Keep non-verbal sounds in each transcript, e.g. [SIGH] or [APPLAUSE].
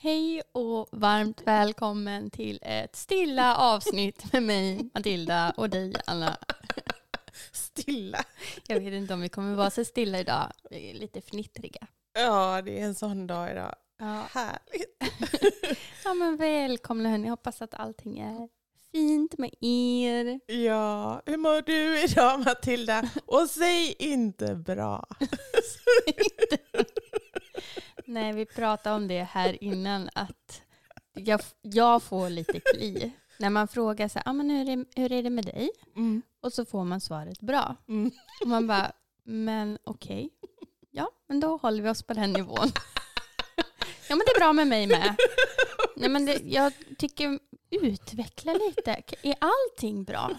Hej och varmt välkommen till ett stilla avsnitt med mig, Matilda, och dig, Anna. [LAUGHS] Stilla. Jag vet inte om vi kommer vara så stilla idag. Vi är lite fnittriga. Ja, det är en sån dag idag. Ja, Härligt. [LAUGHS] ja men välkomna hörni. Hoppas att allting är fint med er. Ja, hur mår du idag Matilda? Och säg inte bra. [LAUGHS] Nej, vi pratade om det här innan att jag, jag får lite kli. När man frågar så här, ah, men hur, är, hur är det med dig? Mm. Och så får man svaret bra. Mm. Och man bara, men okej. Ja, men då håller vi oss på den nivån. ja, men det är bra med mig med. Nej, men det, jag tycker utveckla lite. Är allting bra?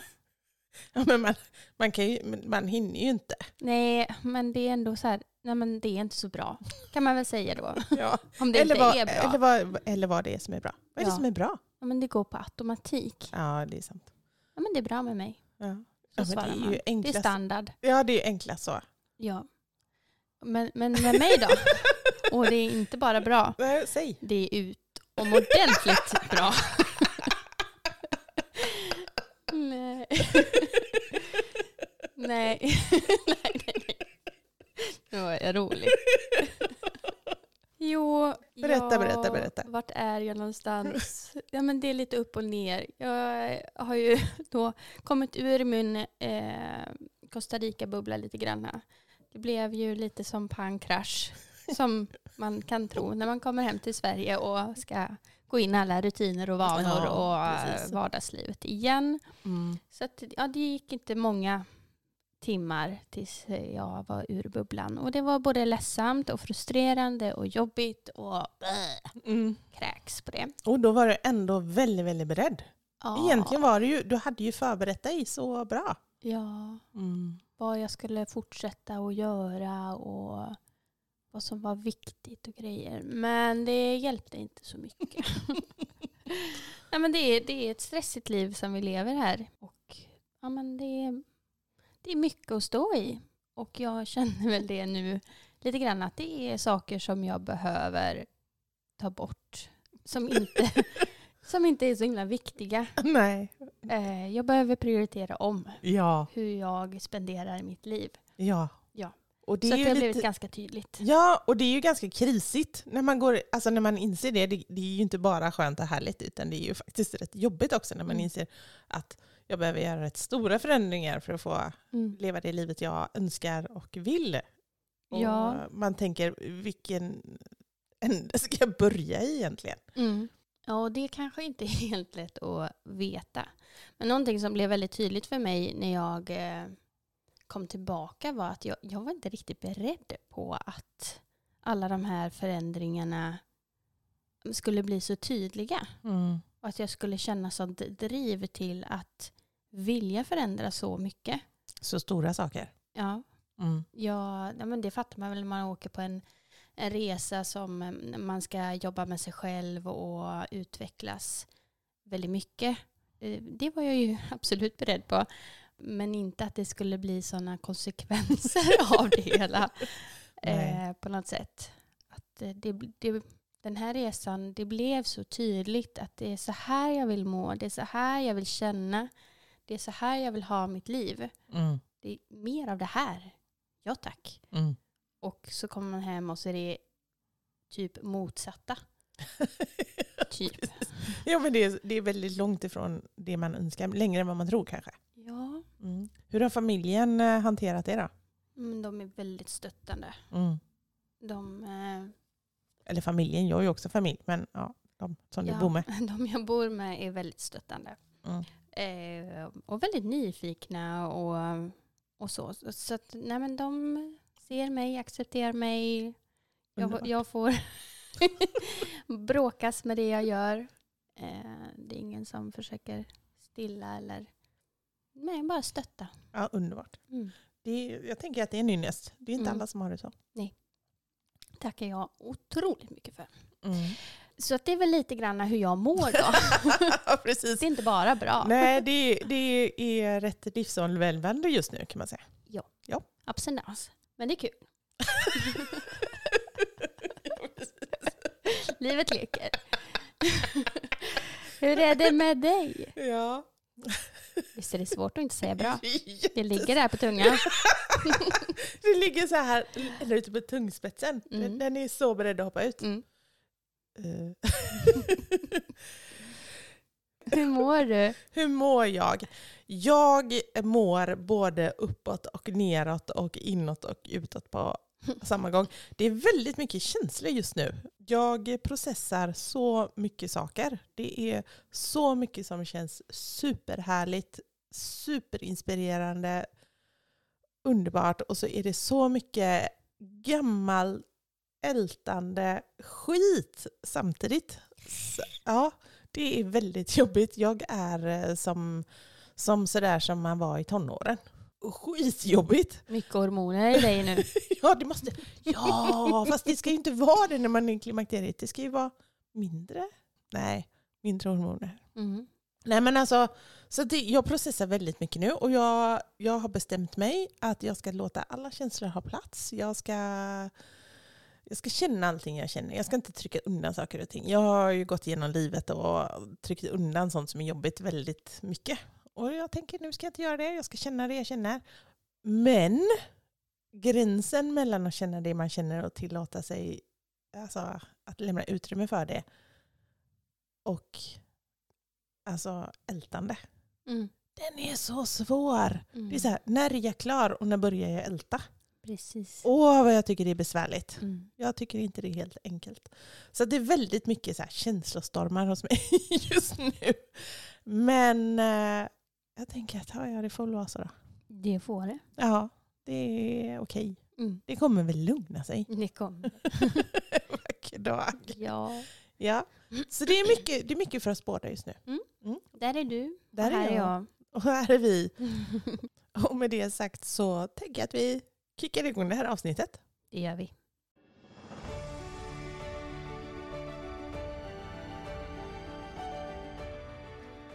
Ja, men man, man, kan ju, man hinner ju inte. Nej, men det är ändå så här, nej men det är inte så bra. [LAUGHS] Kan man väl säga då. [LAUGHS] Ja. Om det Eller, inte vad, är bra. eller, vad, eller vad det är som är bra. Vad är det Ja. som är bra? Ja, men det går på automatik. Ja, det är sant. Ja, men det är bra med mig. Ja. Så Ja, svarar det är man. ju Det är enklast. standard. Ja, det är enklast så. Ja. Men, men med mig då? [LAUGHS] Och det är inte bara bra. Nej, Säg. Det är utomordentligt bra. nej. nej. nej, nej, var jag rolig. Jo, Berätta, jag, berätta, berätta. Vart är jag någonstans? Ja, men det är lite upp och ner. Jag har ju [LAUGHS] då kommit ur min eh, Costa Rica-bubbla lite grann. Det blev ju lite som pankrasch, som man kan tro när man kommer hem till Sverige och ska gå in i alla rutiner och vanor Ja, och precis. eh, vardagslivet igen. Mm. Så att, ja, det gick inte många timmar tills jag var ur bubblan. Och det var både ledsamt och frustrerande och jobbigt och äh, Mm. kräks på det. Och då var du ändå väldigt, väldigt beredd. Ja, Egentligen var du ju, du hade ju förberett dig så bra. Ja, Mm. vad jag skulle fortsätta att göra och vad som var viktigt och grejer. Men det hjälpte inte så mycket. [LAUGHS] Nej, men det, är, det är ett stressigt liv som vi lever här. Och ja, men det, är, det är mycket att stå i. Och jag känner väl det nu lite grann att det är saker som jag behöver ta bort. Som inte, [LAUGHS] som inte är så himla viktiga. Nej. Eh, jag behöver prioritera om Ja, hur jag spenderar mitt liv. ja. Och det så är det har lite... blivit ganska tydligt. Ja, och det är ju ganska krisigt när man, går, alltså när man inser det. det. Det är ju inte bara skönt och härligt, utan det är ju faktiskt rätt jobbigt också när man Mm. inser att jag behöver göra rätt stora förändringar för att få Mm. leva det livet jag önskar och vill. Och Ja. Man tänker, vilken ände ska jag börja i egentligen? Mm. Ja, och det kanske inte är [LAUGHS] helt lätt att veta. Men någonting som blev väldigt tydligt för mig när jag eh, kom tillbaka var att jag, jag var inte riktigt beredd på att alla de här förändringarna skulle bli så tydliga. Och att jag skulle känna sånt driv till att vilja förändra så mycket. Så stora saker. Ja, Mm. Ja, ja, men det fattar man väl när man åker på en, en resa som eh, man ska jobba med sig själv och utvecklas väldigt mycket. Eh, Det var jag ju [LAUGHS] absolut beredd på. Men inte att det skulle bli sådana konsekvenser [LAUGHS] av det hela eh, på något sätt. Att eh, det, det, den här resan, det blev så tydligt att det är så här jag vill må, det är så här jag vill känna, det är så här jag vill ha mitt liv. Mm. Det är mer av det här. Ja tack. Mm. Och så kommer man hem och så är det typ motsatta. [LAUGHS] Typ. ja, men det är, det är väldigt långt ifrån det man önskar, längre än vad man tror kanske. Mm. Hur har familjen eh, hanterat det då? men de är väldigt stöttande. Mm. De, eh, Eller familjen, jag är ju också familj, men ja, de som du ja, bor med. [LAUGHS] de jag bor med är väldigt stöttande. Mm. Eh, och väldigt nyfikna och, och så. Så, att, nej men de ser mig, accepterar mig. Jag, jag får [LAUGHS] bråkas med det jag gör. Eh, det är ingen som försöker stilla eller nej, bara stötta. Ja, underbart. Mm. Det är, jag tänker att det är en ynnest. Det är inte Mm. alla som har det så. tackar jag otroligt mycket för. Mm. Så att det är väl lite grann hur jag mår då. [LAUGHS] ja, precis. det är inte bara bra. Nej, det, det är rätt livsomvälvande just nu kan man säga. Ups and downs. Men det är kul. [LAUGHS] Livet leker. [LAUGHS] Hur är det med dig? Ja. Visst är det svårt att inte säga bra? [LAUGHS] Det ligger där på tungan. [LAUGHS] Det ligger så här, eller ute på tungspetsen. Mm. Den- Den är så beredd att hoppa ut. Mm. Eh. [LAUGHS] Hur mår du? Hur mår jag? Jag mår både uppåt och neråt och inåt och utåt på samma gång. Det är väldigt mycket känslor just nu. Jag processar så mycket saker. Det är så mycket som känns superhärligt, superinspirerande, underbart och så är det så mycket gammal ältande skit samtidigt. Så, ja, det är väldigt jobbigt. Jag är eh, som, som sådär som man var i tonåren. Skitjobbigt. Mycket hormoner i dig nu. [LAUGHS] Ja, det måste... Ja, fast det ska ju inte vara det när man är i klimakteriet. Det ska ju vara mindre. Nej, mindre hormoner. Mm. Nej men alltså, så det, jag processar väldigt mycket nu och jag, jag har bestämt mig att jag ska låta alla känslor ha plats. Jag ska, jag ska känna allting jag känner. Jag ska inte trycka undan saker och ting. Jag har ju gått igenom livet och tryckt undan sånt som är jobbigt väldigt mycket. Och jag tänker nu ska jag inte göra det. Jag ska känna det jag känner. Men gränsen mellan att känna det man känner och tillåta sig alltså, att lämna utrymme för det och alltså ältande. Mm. Den är så svår. Mm. Det är så här, när är jag klar och när börjar jag älta? Precis. Åh, vad jag tycker det är besvärligt. Mm. Jag tycker inte det är helt enkelt. Så det är väldigt mycket så här känslostormar hos mig [LAUGHS] just nu. Men eh, jag tänker att ja, ja, det får väl vara så då. Det får det. Ja, det är okej. Mm. Det kommer väl lugna sig. Det kommer. [LAUGHS] Vacker dag. Ja. Ja. Så det är, mycket, det är mycket för oss båda just nu. Där är du. Där och här är är jag. jag. Och här är vi. [LAUGHS] Och med det sagt så tänker jag att vi kickar igång det här avsnittet. Det gör vi.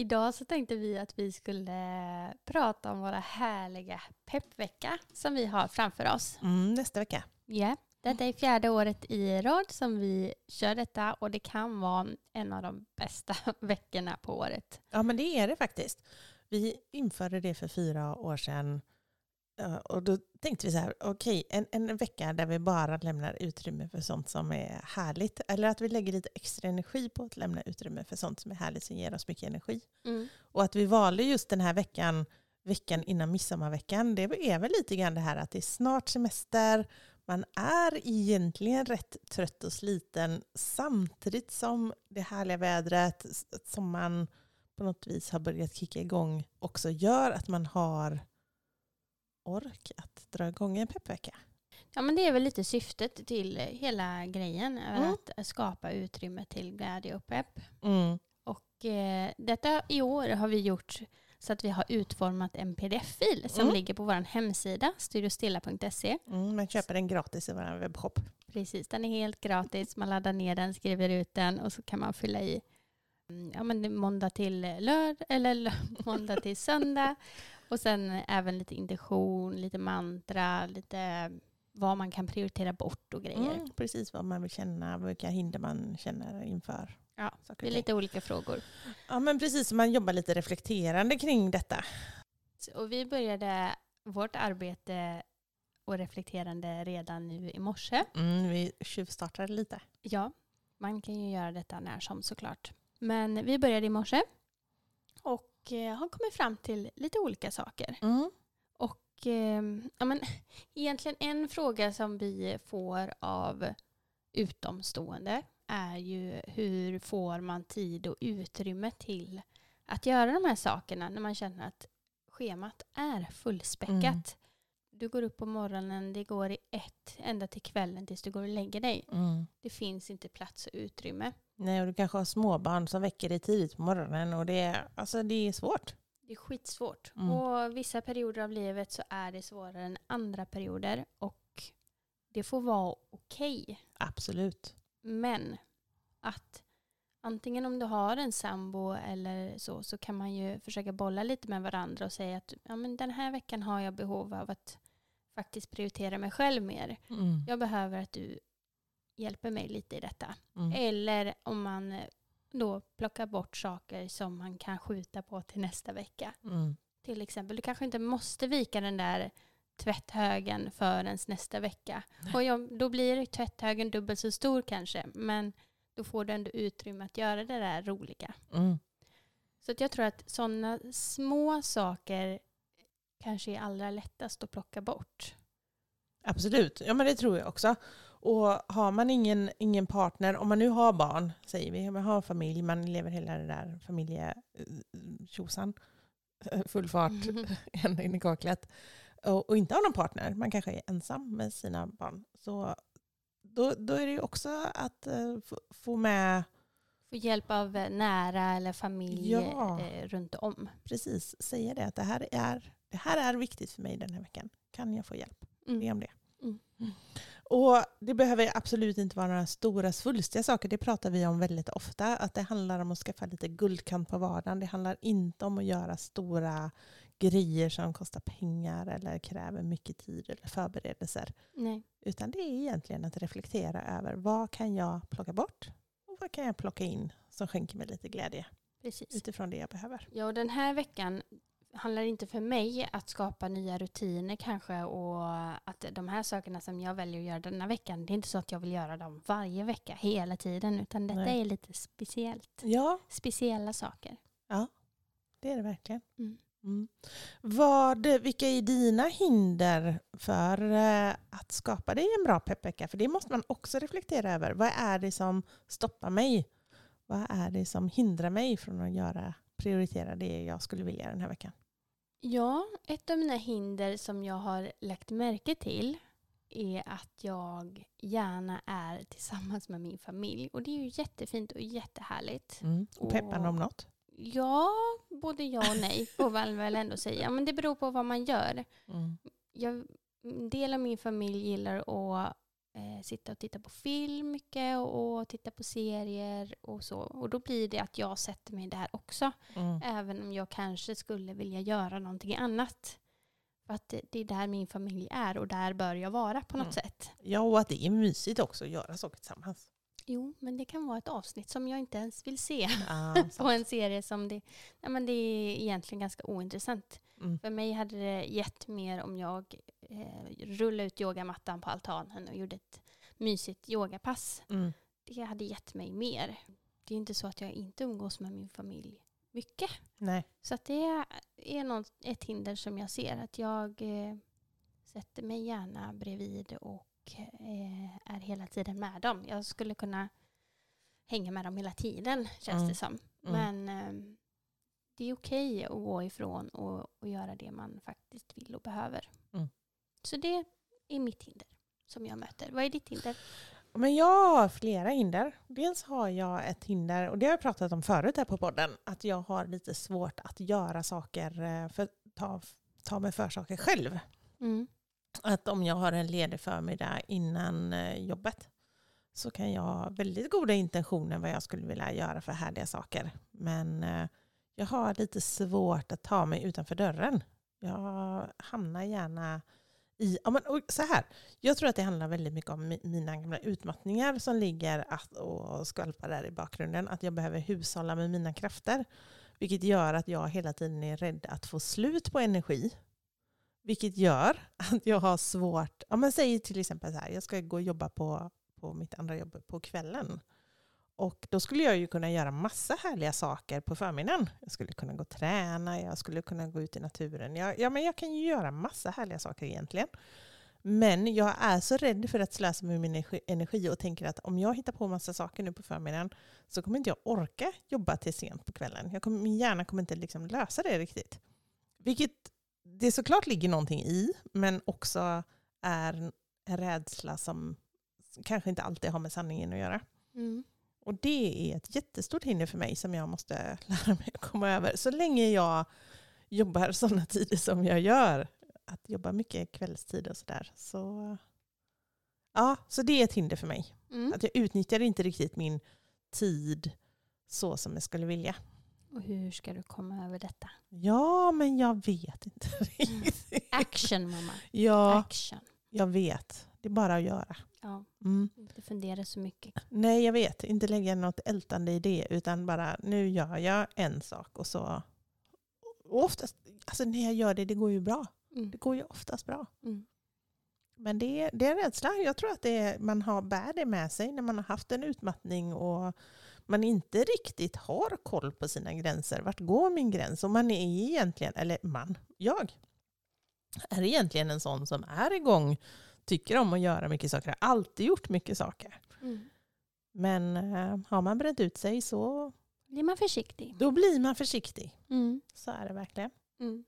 Idag så tänkte vi att vi skulle prata om våra härliga peppvecka som vi har framför oss. Mm, nästa vecka. Ja, detta är fjärde året i rad som vi kör detta och det kan vara en av de bästa [LAUGHS] veckorna på året. Ja men det är det faktiskt. Vi införde det för fyra år sedan och då tänkte vi så här, okej, en, en vecka där vi bara lämnar utrymme för sånt som är härligt. Eller att vi lägger lite extra energi på att lämna utrymme för sånt som är härligt som ger oss mycket energi. Och att vi valde just den här veckan, veckan innan midsommarveckan, det är väl lite grann det här att det är snart semester, man är egentligen rätt trött och sliten samtidigt som det härliga vädret som man på något vis har börjat kicka igång också gör att man har ork att dra igång en peppvecka. Ja men det är väl lite syftet till hela grejen, Mm. att skapa utrymme till glädje och pepp. Mm. Och eh, detta i år har vi gjort så att vi har utformat en pdf-fil som Mm. ligger på vår hemsida, studiostilla.se. Mm, man köper den gratis i vår webbshop. Precis, den är helt gratis. Man laddar ner den, skriver ut den och så kan man fylla i mm, ja, men måndag till lörd eller lö- [LAUGHS] måndag till söndag. Och sen även lite intention, lite mantra, lite vad man kan prioritera bort och grejer. Mm, precis vad man vill känna, vilka hinder man känner inför. Ja, Det är lite olika frågor. Ja men precis, man jobbar lite reflekterande kring detta. Så- Och vi började vårt arbete och reflekterande redan nu i morse. Mm, vi tjuvstartade lite. Ja, man kan ju göra detta när som såklart. Men vi började i morse och har kommit fram till lite olika saker. Mm. Och eh, ja, men, [LAUGHS] egentligen en fråga som vi får av utomstående är ju hur får man tid och utrymme till att göra de här sakerna när man känner att schemat är fullspäckat. Mm. du går upp på morgonen, det går i ett ända till kvällen tills du går och lägger dig. Mm. Det finns inte plats och utrymme. Nej, och du kanske har småbarn som väcker dig tidigt på morgonen och det är, alltså, det är svårt. Det är skitsvårt. Mm. Och vissa perioder av livet så är det svårare än andra perioder. Och det får vara okej. Absolut. Men att antingen om du har en sambo eller så, så kan man ju försöka bolla lite med varandra och säga att ja, men den här veckan har jag behov av att faktiskt prioritera mig själv mer. Mm. Jag behöver att du hjälper mig lite i detta. Mm. Eller om man eh, då plockar bort saker som man kan skjuta på till nästa vecka. Mm. Till exempel, du kanske inte måste vika den där tvätthögen förrän nästa vecka. Och jag, då blir tvätthögen dubbelt så stor kanske, men då får du ändå utrymme att göra det där roliga. Mm. Så jag tror att sådana små saker kanske är allra lättast att plocka bort. Absolut, ja men det tror jag också. Och har man ingen, ingen partner, om man nu har barn, säger vi, man har familj, man lever hela det där familjetjosan, full fart, [LAUGHS] ända in i kaklet, och, och inte har någon partner, man kanske är ensam med sina barn, så då, då är det ju också att eh, få, med, Få hjälp av eh, nära eller familj Ja. eh, runt om. precis säga det, att det här, är, det här är viktigt för mig den här veckan. Kan jag få hjälp? Mm. Be om det. Mm. Och det behöver absolut inte vara några stora svulstiga saker. Det pratar vi om väldigt ofta. Att det handlar om att skaffa lite guldkant på vardagen. Det handlar inte om att göra stora grejer som kostar pengar eller kräver mycket tid eller förberedelser. Nej. Utan det är egentligen att reflektera över vad kan jag plocka bort och vad kan jag plocka in som skänker mig lite glädje Precis. utifrån det jag behöver. Ja, och den här veckan handlar inte för mig att skapa nya rutiner kanske och att de här sakerna som jag väljer att göra denna veckan, det är inte så att jag vill göra dem varje vecka hela tiden, utan detta Nej. är lite speciellt. Ja, Speciella saker. det är det verkligen. Mm. Mm. Vad, vilka är dina hinder för eh, att skapa dig en bra peppvecka? För det måste man också reflektera över. Vad är det som stoppar mig? Vad är det som hindrar mig från att göra, prioritera det jag skulle vilja den här veckan? Ja, ett av mina hinder som jag har lagt märke till är att jag gärna är tillsammans med min familj. Och det är ju jättefint och jättehärligt. Mm. Och peppande om något? Ja, både ja och nej får man väl ändå säga. Men det beror på vad man gör. Mm. Jag, en del av min familj gillar att eh, sitta och titta på film mycket och, och titta på serier och så. Och då blir det att jag sätter mig där också. Mm. Även om jag kanske skulle vilja göra någonting annat. För att det, det är där min familj är och där bör jag vara på något Mm. sätt. Ja, och att det är mysigt också att göra saker tillsammans. Jo, men det kan vara ett avsnitt som jag inte ens vill se. Ah, [LAUGHS] på en serie som det, nej men det är egentligen ganska ointressant. mm. För mig hade det gett mer om jag eh, rullade ut yogamattan på altanen och gjorde ett mysigt yogapass. Mm. Det hade gett mig mer. Det är inte så att jag inte umgås med min familj mycket. Nej. Så att det är något, ett hinder som jag ser. Att jag eh, sätter mig gärna bredvid och eh, är hela tiden med dem. Jag skulle kunna hänga med dem hela tiden känns Mm. det som. Mm. Men eh, det är okej att gå ifrån och, och göra det man faktiskt vill och behöver. Mm. Så det är mitt hinder som jag möter. Vad är ditt hinder? Men jag har flera hinder. Dels har jag ett hinder, och det har jag pratat om förut här på podden, att jag har lite svårt att göra saker, eh, för ta, ta mig för saker själv. Mm. Att om jag har en ledig förmiddag innan eh, jobbet så kan jag ha väldigt goda intentioner vad jag skulle vilja göra för härliga saker. Men eh, jag har lite svårt att ta mig utanför dörren. Jag hamnar gärna i... Ja, men, och så här, jag tror att det handlar väldigt mycket om mina gamla utmattningar som ligger att, och skvalpar där i bakgrunden. Att jag behöver hushålla med mina krafter. Vilket gör att jag hela tiden är rädd att få slut på energi. Vilket gör att jag har svårt, ja men säg till exempel så här, jag ska gå och jobba på, på mitt andra jobb på kvällen. Och då skulle jag ju kunna göra massa härliga saker på förmiddagen. Jag skulle kunna gå och träna, jag skulle kunna gå ut i naturen. Jag, ja, men jag kan ju göra massa härliga saker egentligen. Men jag är så rädd för att slösa med min energi- energi och tänker att om jag hittar på massa saker nu på förmiddagen så kommer inte jag orka jobba till sent på kvällen. Jag kommer, min hjärna kommer inte liksom lösa det riktigt. Vilket det såklart ligger någonting i, men också är en rädsla som kanske inte alltid har med sanningen att göra. Mm. Och det är ett jättestort hinder för mig som jag måste [LAUGHS] lära mig att komma över. Så länge jag jobbar sådana tider som jag gör, att jobba mycket kvällstid och sådär, så, ja, så det är ett hinder för mig. Mm. Att jag utnyttjar inte riktigt min tid så som jag skulle vilja. Och hur ska du komma över detta? Ja, men jag vet inte [LAUGHS] riktigt. Action mamma. Ja, Action. jag vet. Det är bara att göra. Ja, Mm. inte fundera så mycket. Nej, jag vet. Inte lägga något ältande i det, utan bara nu gör jag en sak och så... Och oftast, alltså när jag gör det, det går ju bra. Mm. Det går ju oftast bra. Mm. Men det, är- det är en rädsla. Jag tror att är, man har, bär det med sig när man har haft en utmattning och man inte riktigt har koll på sina gränser. Vart går min gräns? Och man är egentligen, eller man, jag, är egentligen en sån som är igång, tycker om att göra mycket saker, har alltid gjort mycket saker. Mm. Men eh, har man bränt ut sig så Blir man försiktig. då blir man försiktig. Mm. Så är det verkligen. Mm.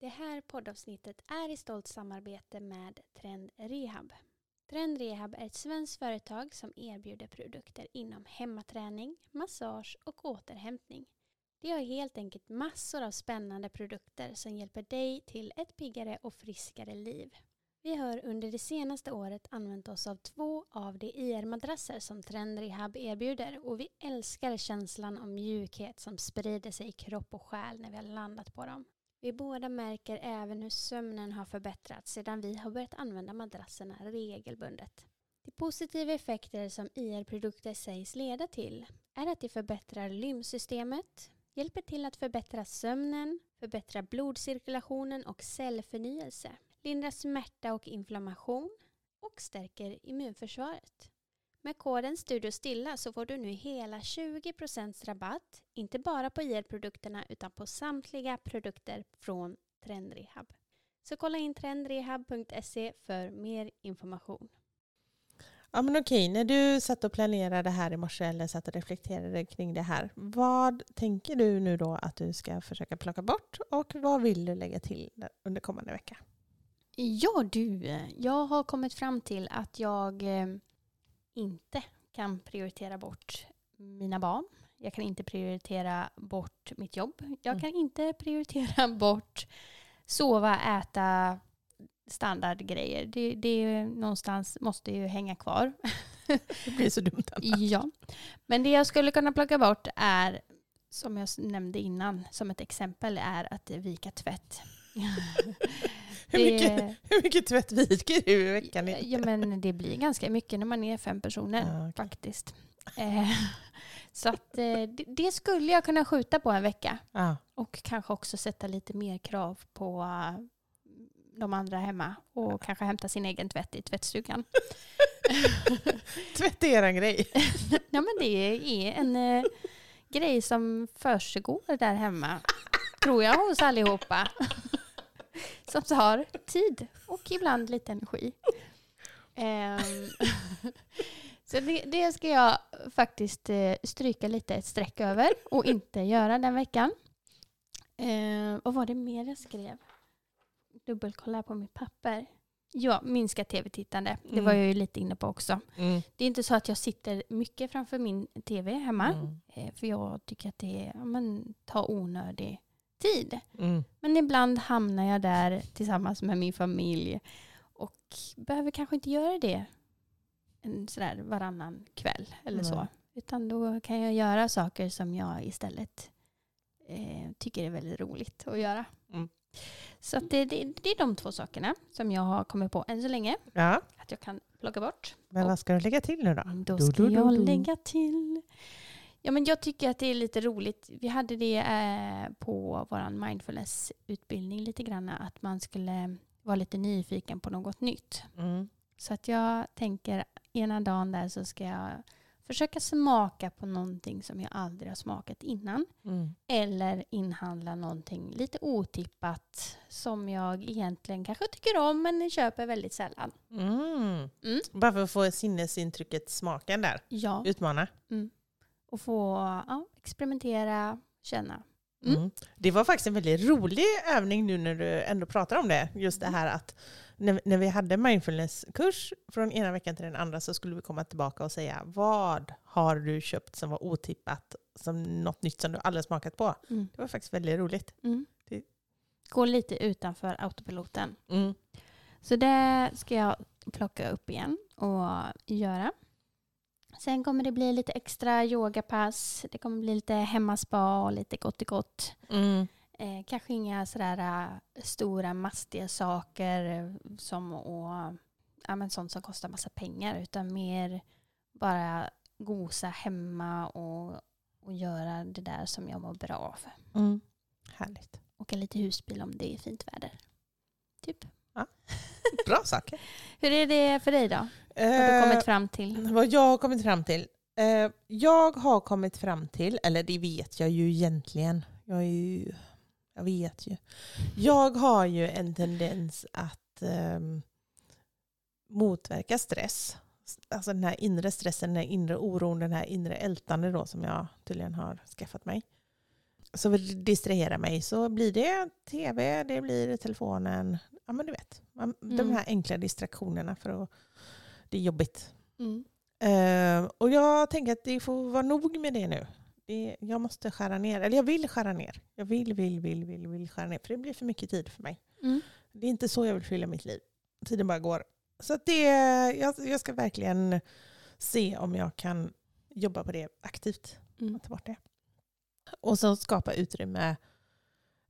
Det här poddavsnittet är i stolt samarbete med Trend Rehab. Trend Rehab är ett svenskt företag som erbjuder produkter inom hemmaträning, massage och återhämtning. De har helt enkelt massor av spännande produkter som hjälper dig till ett piggare och friskare liv. Vi har under det senaste året använt oss av två av de IR-madrasser som Trend Rehab erbjuder och vi älskar känslan av mjukhet som sprider sig i kropp och själ när vi har landat på dem. Vi båda märker även hur sömnen har förbättrats sedan vi har börjat använda madrasserna regelbundet. De positiva effekter som IR-produkter sägs leda till är att de förbättrar lymfsystemet, hjälper till att förbättra sömnen, förbättra blodcirkulationen och cellförnyelse, lindrar smärta och inflammation och stärker immunförsvaret. Med koden StudioStilla så får du nu hela 20% rabatt, inte bara på IR-produkterna utan på samtliga produkter från Trendrehab. Så kolla in trendrehab.se för mer information. Ja men okej, när du satt och planerade det här i morse eller satt och reflekterade kring det här. Vad tänker du nu då att du ska försöka plocka bort och vad vill du lägga till under kommande vecka? Ja du, jag har kommit fram till att jag eh, inte kan prioritera bort mina barn. Jag kan inte prioritera bort mitt jobb. Jag Mm. kan inte prioritera [LAUGHS] bort sova, äta, standardgrejer. Det, det någonstans måste ju hänga kvar. [LAUGHS] Det blir så dumt annars. Ja, men det jag skulle kunna plocka bort är, som jag nämnde innan, som ett exempel, är att vika tvätt. [LAUGHS] Hur mycket, [LAUGHS] hur mycket tvätt viker du i veckan? Ja, men det blir ganska mycket när man är fem personer Ja, okej. faktiskt. Eh, [LAUGHS] så att, eh, det, det skulle jag kunna skjuta på en vecka. Ja. Och kanske också sätta lite mer krav på eh, de andra hemma och kanske hämta sin egen tvätt i tvättstugan. [LAUGHS] Tvätt är en grej. Ja, men det är en eh, grej som försiggår där hemma, tror jag, hos allihopa. Som tar tid och ibland lite energi. Ehm, så det, det ska jag faktiskt eh, stryka lite ett streck över och inte göra den veckan. Ehm, vad var det mer jag skrev? Dubbelkolla på mitt papper. Ja, minska tv-tittande. Det var Mm. jag ju lite inne på också. Mm. Det är inte så att jag sitter mycket framför min tv hemma. Mm. eh, För jag tycker att det ja, men, tar onödig tid. Mm. Men ibland hamnar jag där tillsammans med min familj. Och behöver kanske inte göra det en sådär varannan kväll eller så. Nej. Utan då kan jag göra saker som jag istället eh, tycker är väldigt roligt att göra. Mm. Så att det, det, det är de två sakerna som jag har kommit på än så länge. Ja, Att jag kan plocka bort. men vad ska du lägga till nu då? Då Du, ska du, du, jag du. lägga till... Ja, men jag tycker att det är lite roligt. Vi hade det eh, på vår mindfulness-utbildning lite grann. Att man skulle vara lite nyfiken på något nytt. Mm. Så att jag tänker ena dagen där så ska jag försöka smaka på någonting som jag aldrig har smakat innan. Mm. Eller inhandla någonting lite otippat som jag egentligen kanske tycker om men köper väldigt sällan. Mm. Mm. Bara för att få sinnesintrycket, smaken där. Ja. Utmana. Och få ja, experimentera, känna. Mm. Mm. Det var faktiskt en väldigt rolig övning nu när du ändå pratar om det. Just det här att när, när vi hade mindfulnesskurs från ena veckan till den andra så skulle vi komma tillbaka och säga vad har du köpt som var otippat, som något nytt som du aldrig smakat på. Mm. Det var faktiskt väldigt roligt. Mm. Det- Gå lite utanför autopiloten. Mm. Så det ska jag plocka upp igen och göra. Sen kommer det bli lite extra yogapass. Det kommer bli lite hemmaspa och lite gott i gott. Mm. Eh, kanske inga sådär äh, stora mastiga saker eh, som och, ja, men sånt som kostar massa pengar utan mer bara gosa hemma och, och göra det där som jag mår bra av. Mm. Härligt. Åka lite husbil om det är fint väder. Typ. Bra saker. [LAUGHS] Hur är det för dig då? Har du kommit fram till? Vad jag har kommit fram till? Eh, jag har kommit fram till, eller det vet jag ju egentligen. Jag, är ju, jag vet ju. Jag har ju en tendens att ehm, motverka stress. Alltså den här inre stressen, den här inre oron, den här inre ältande då som jag tydligen har skaffat mig. Så vill distrahera mig så blir det tv, det blir telefonen. Ja men du vet, de Mm. här enkla distraktionerna för att det är jobbigt. Mm. Eh, och jag tänker att det får vara nog med det nu. Det, jag måste skära ner, eller jag vill skära ner. Jag vill, vill, vill, vill, vill skära ner. För det blir för mycket tid för mig. Mm. Det är inte så jag vill fylla mitt liv. Tiden bara går. Så det, jag, jag ska verkligen se om jag kan jobba på det aktivt. Mm. Ta bort det. Och så skapa utrymme.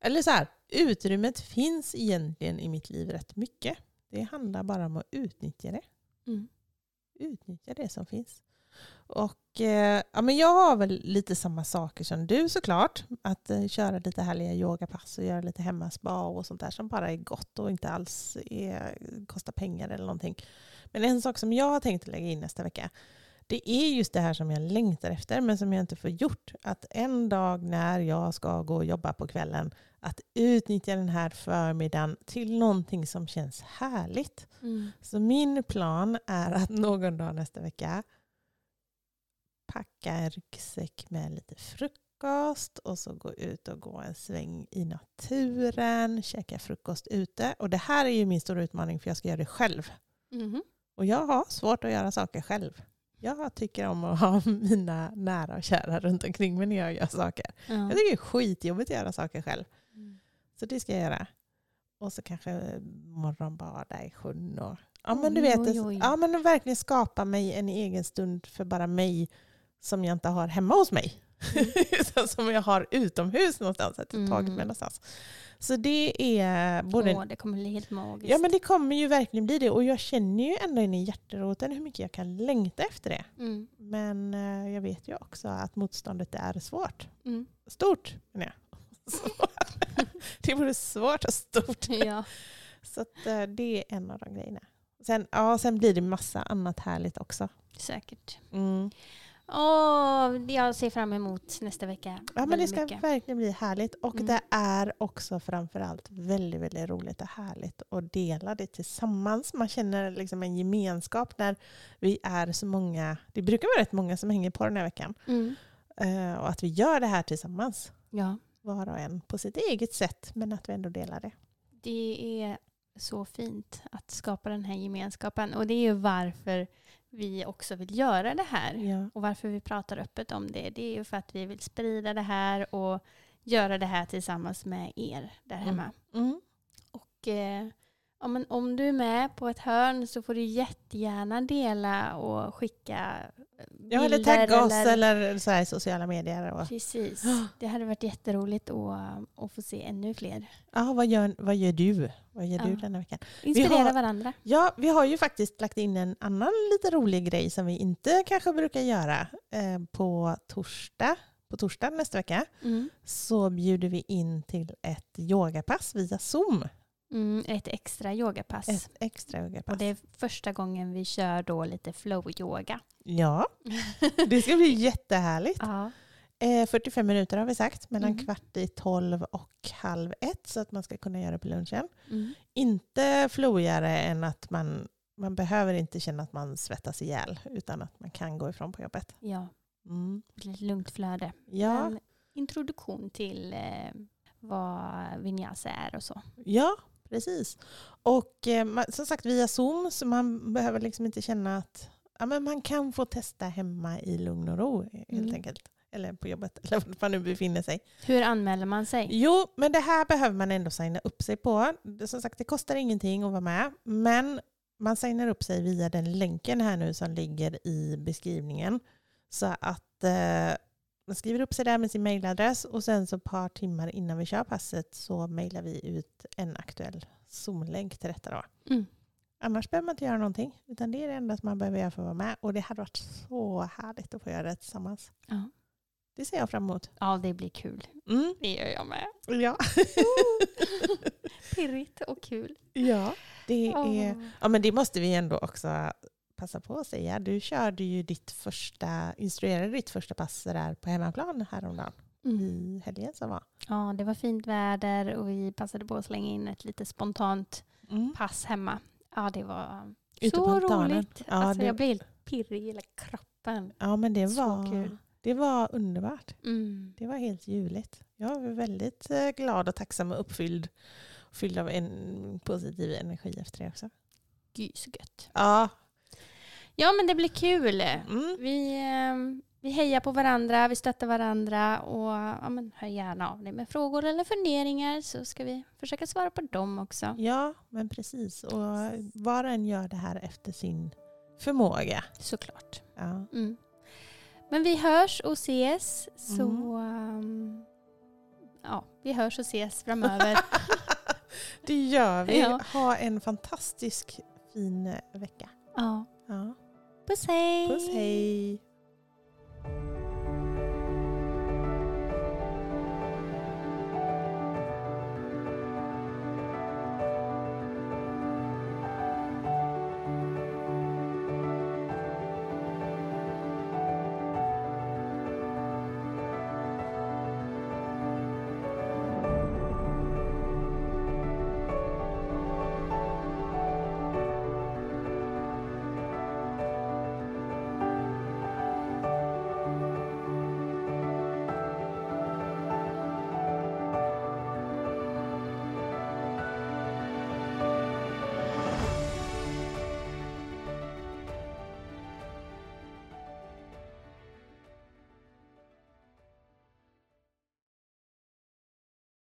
Eller så här, utrymmet finns egentligen i mitt liv rätt mycket. Det handlar bara om att utnyttja det Mm. utnyttja det som finns. Och eh, ja, men jag har väl lite samma saker som du såklart. Att eh, köra lite härliga yogapass och göra lite hemmaspa och sånt där som bara är gott och inte alls är, kostar pengar eller någonting. Men en sak som jag har tänkt lägga in nästa vecka det är just det här som jag längtar efter men som jag inte får gjort. Att en dag när jag ska gå och jobba på kvällen att utnyttja den här förmiddagen till någonting som känns härligt. Mm. Så min plan är att någon dag nästa vecka packa en ryggsäck med lite frukost och så gå ut och gå en sväng i naturen, käka frukost ute. Och det här är ju min stora utmaning för jag ska göra det själv. Mhm. Och jag har svårt att göra saker själv. Jag tycker om att ha [LAUGHS] mina nära och kära runt omkring mig när jag gör saker. Ja. Jag tycker det är skitjobbigt att göra saker själv. Mm. Så det ska jag göra. Och så kanske morgonbada i sjön. Och, ja, men du vet, oj, oj. Ja, men verkligen skapa mig en egen stund för bara mig som jag inte har hemma hos mig. [LAUGHS] Utan som jag har utomhus någonstans. Att jag tagit mig Mm. någonstans. Så det är både... Åh, det kommer bli helt magiskt. Ja men det kommer ju verkligen bli det. Och jag känner ju ändå in i hjärteroten hur mycket jag kan längta efter det. Mm. Men eh, jag vet ju också att motståndet är svårt. Mm. Stort menar jag. [LAUGHS] Det vore svårt och stort. Ja. Så att, eh, det är en av de grejerna. Sen, ja, sen blir det massa annat härligt också. Säkert. Mm. Åh, jag ser fram emot nästa vecka. Ja, men det ska mycket. verkligen bli härligt. Och Mm. det är också framförallt väldigt, väldigt roligt och härligt att dela det tillsammans. Man känner liksom en gemenskap när vi är så många. Det brukar vara rätt många som hänger på den här veckan. Mm. Eh, och att vi gör det här tillsammans. Ja, Var och en på sitt eget sätt. Men att vi ändå delar det. det är så fint att skapa den här gemenskapen. Och det är ju varför vi också vill göra det här. Ja. Och varför vi pratar öppet om det. Det är ju för att vi vill sprida det här och göra det här tillsammans med er där hemma. Mm. Och eh, ja, men om du är med på ett hörn så får du jättegärna dela och skicka eh, Ja, eller bilder tagga oss eller så här sociala medier. Och, Precis. [GASPS] Det hade varit jätteroligt att, att få se ännu fler. ja, vad, gör, vad gör du? Vad gör du Ja. denna veckan? Inspirera har- varandra. Ja, vi har ju faktiskt lagt in en annan lite rolig grej som vi inte kanske brukar göra. Eh, på torsdag, på torsdag nästa vecka Mm. så bjuder vi in till ett yogapass via Zoom. Mm, ett extra yogapass. Ett extra yogapass. Och det är första gången vi kör då lite flow-yoga. Ja, [LAUGHS] det ska bli jättehärligt. Ja. Eh, 45 minuter har vi sagt, mellan Mm. kvart i 12 och halv ett så att man ska kunna göra det på lunchen. Mm. Inte flowigare än att man, man behöver inte känna att man svettas ihjäl utan att man kan gå ifrån på jobbet. ja, Mm. ett lugnt flöde. Ja, Men introduktion till eh, vad vinyasa är och så. Ja, precis. Och eh, man- som sagt via Zoom så man behöver liksom inte känna att ja, men man kan få testa hemma i lugn och ro helt Mm. enkelt. Eller på jobbet [LAUGHS] eller var man nu befinner sig. Hur anmäler man sig? Jo, men det här behöver man ändå signa upp sig på. Det- Som sagt, det kostar ingenting att vara med. Men man signar upp sig via den länken här nu som ligger i beskrivningen. Så att eh, man skriver upp sig där med sin mailadress och sen så ett par timmar innan vi kör passet så mailar vi ut en aktuell Zoom-länk till detta. Då. Mm. Annars behöver man inte göra någonting. Utan det är det enda som man behöver göra för att vara med. Och det hade varit så härligt att få göra det tillsammans. Ja. Det ser jag fram emot. ja, det blir kul. Mm. Det gör jag med. Ja. [LAUGHS] Pirrigt och kul. ja. Det är... Åh. Ja men det måste vi ändå också passa på att säga. Du körde ju ditt första, instruerade ditt första pass där på hemmaplan häromdagen Mm. i helgen som var. Ja, det var fint väder och vi passade på att slänga in ett lite spontant pass hemma. Ja, det var Ute så roligt. Ja, alltså, det- Jag blev helt pirrig i hela kroppen. Ja men det Så var, kul. det var underbart. Mm. Det var helt ljuvligt. Jag var väldigt eh, glad och tacksam och uppfylld. Fylld av en positiv energi efter det också. Gud så gött. Ja. Ja, men det blir kul. Mm. Vi, eh, vi hejar på varandra, vi stöttar varandra och ja, men hör gärna av dig med frågor eller funderingar så ska vi försöka svara på dem också. Ja men precis. Och var och en gör det här efter sin förmåga. Såklart. Ja. Mm. Men vi hörs och ses. Så Mm. ehm, ja, vi hörs och ses framöver. [LAUGHS] Det gör vi. Ja. Ha en fantastisk fin vecka. ja. Ja. Puss hej! Puss hej!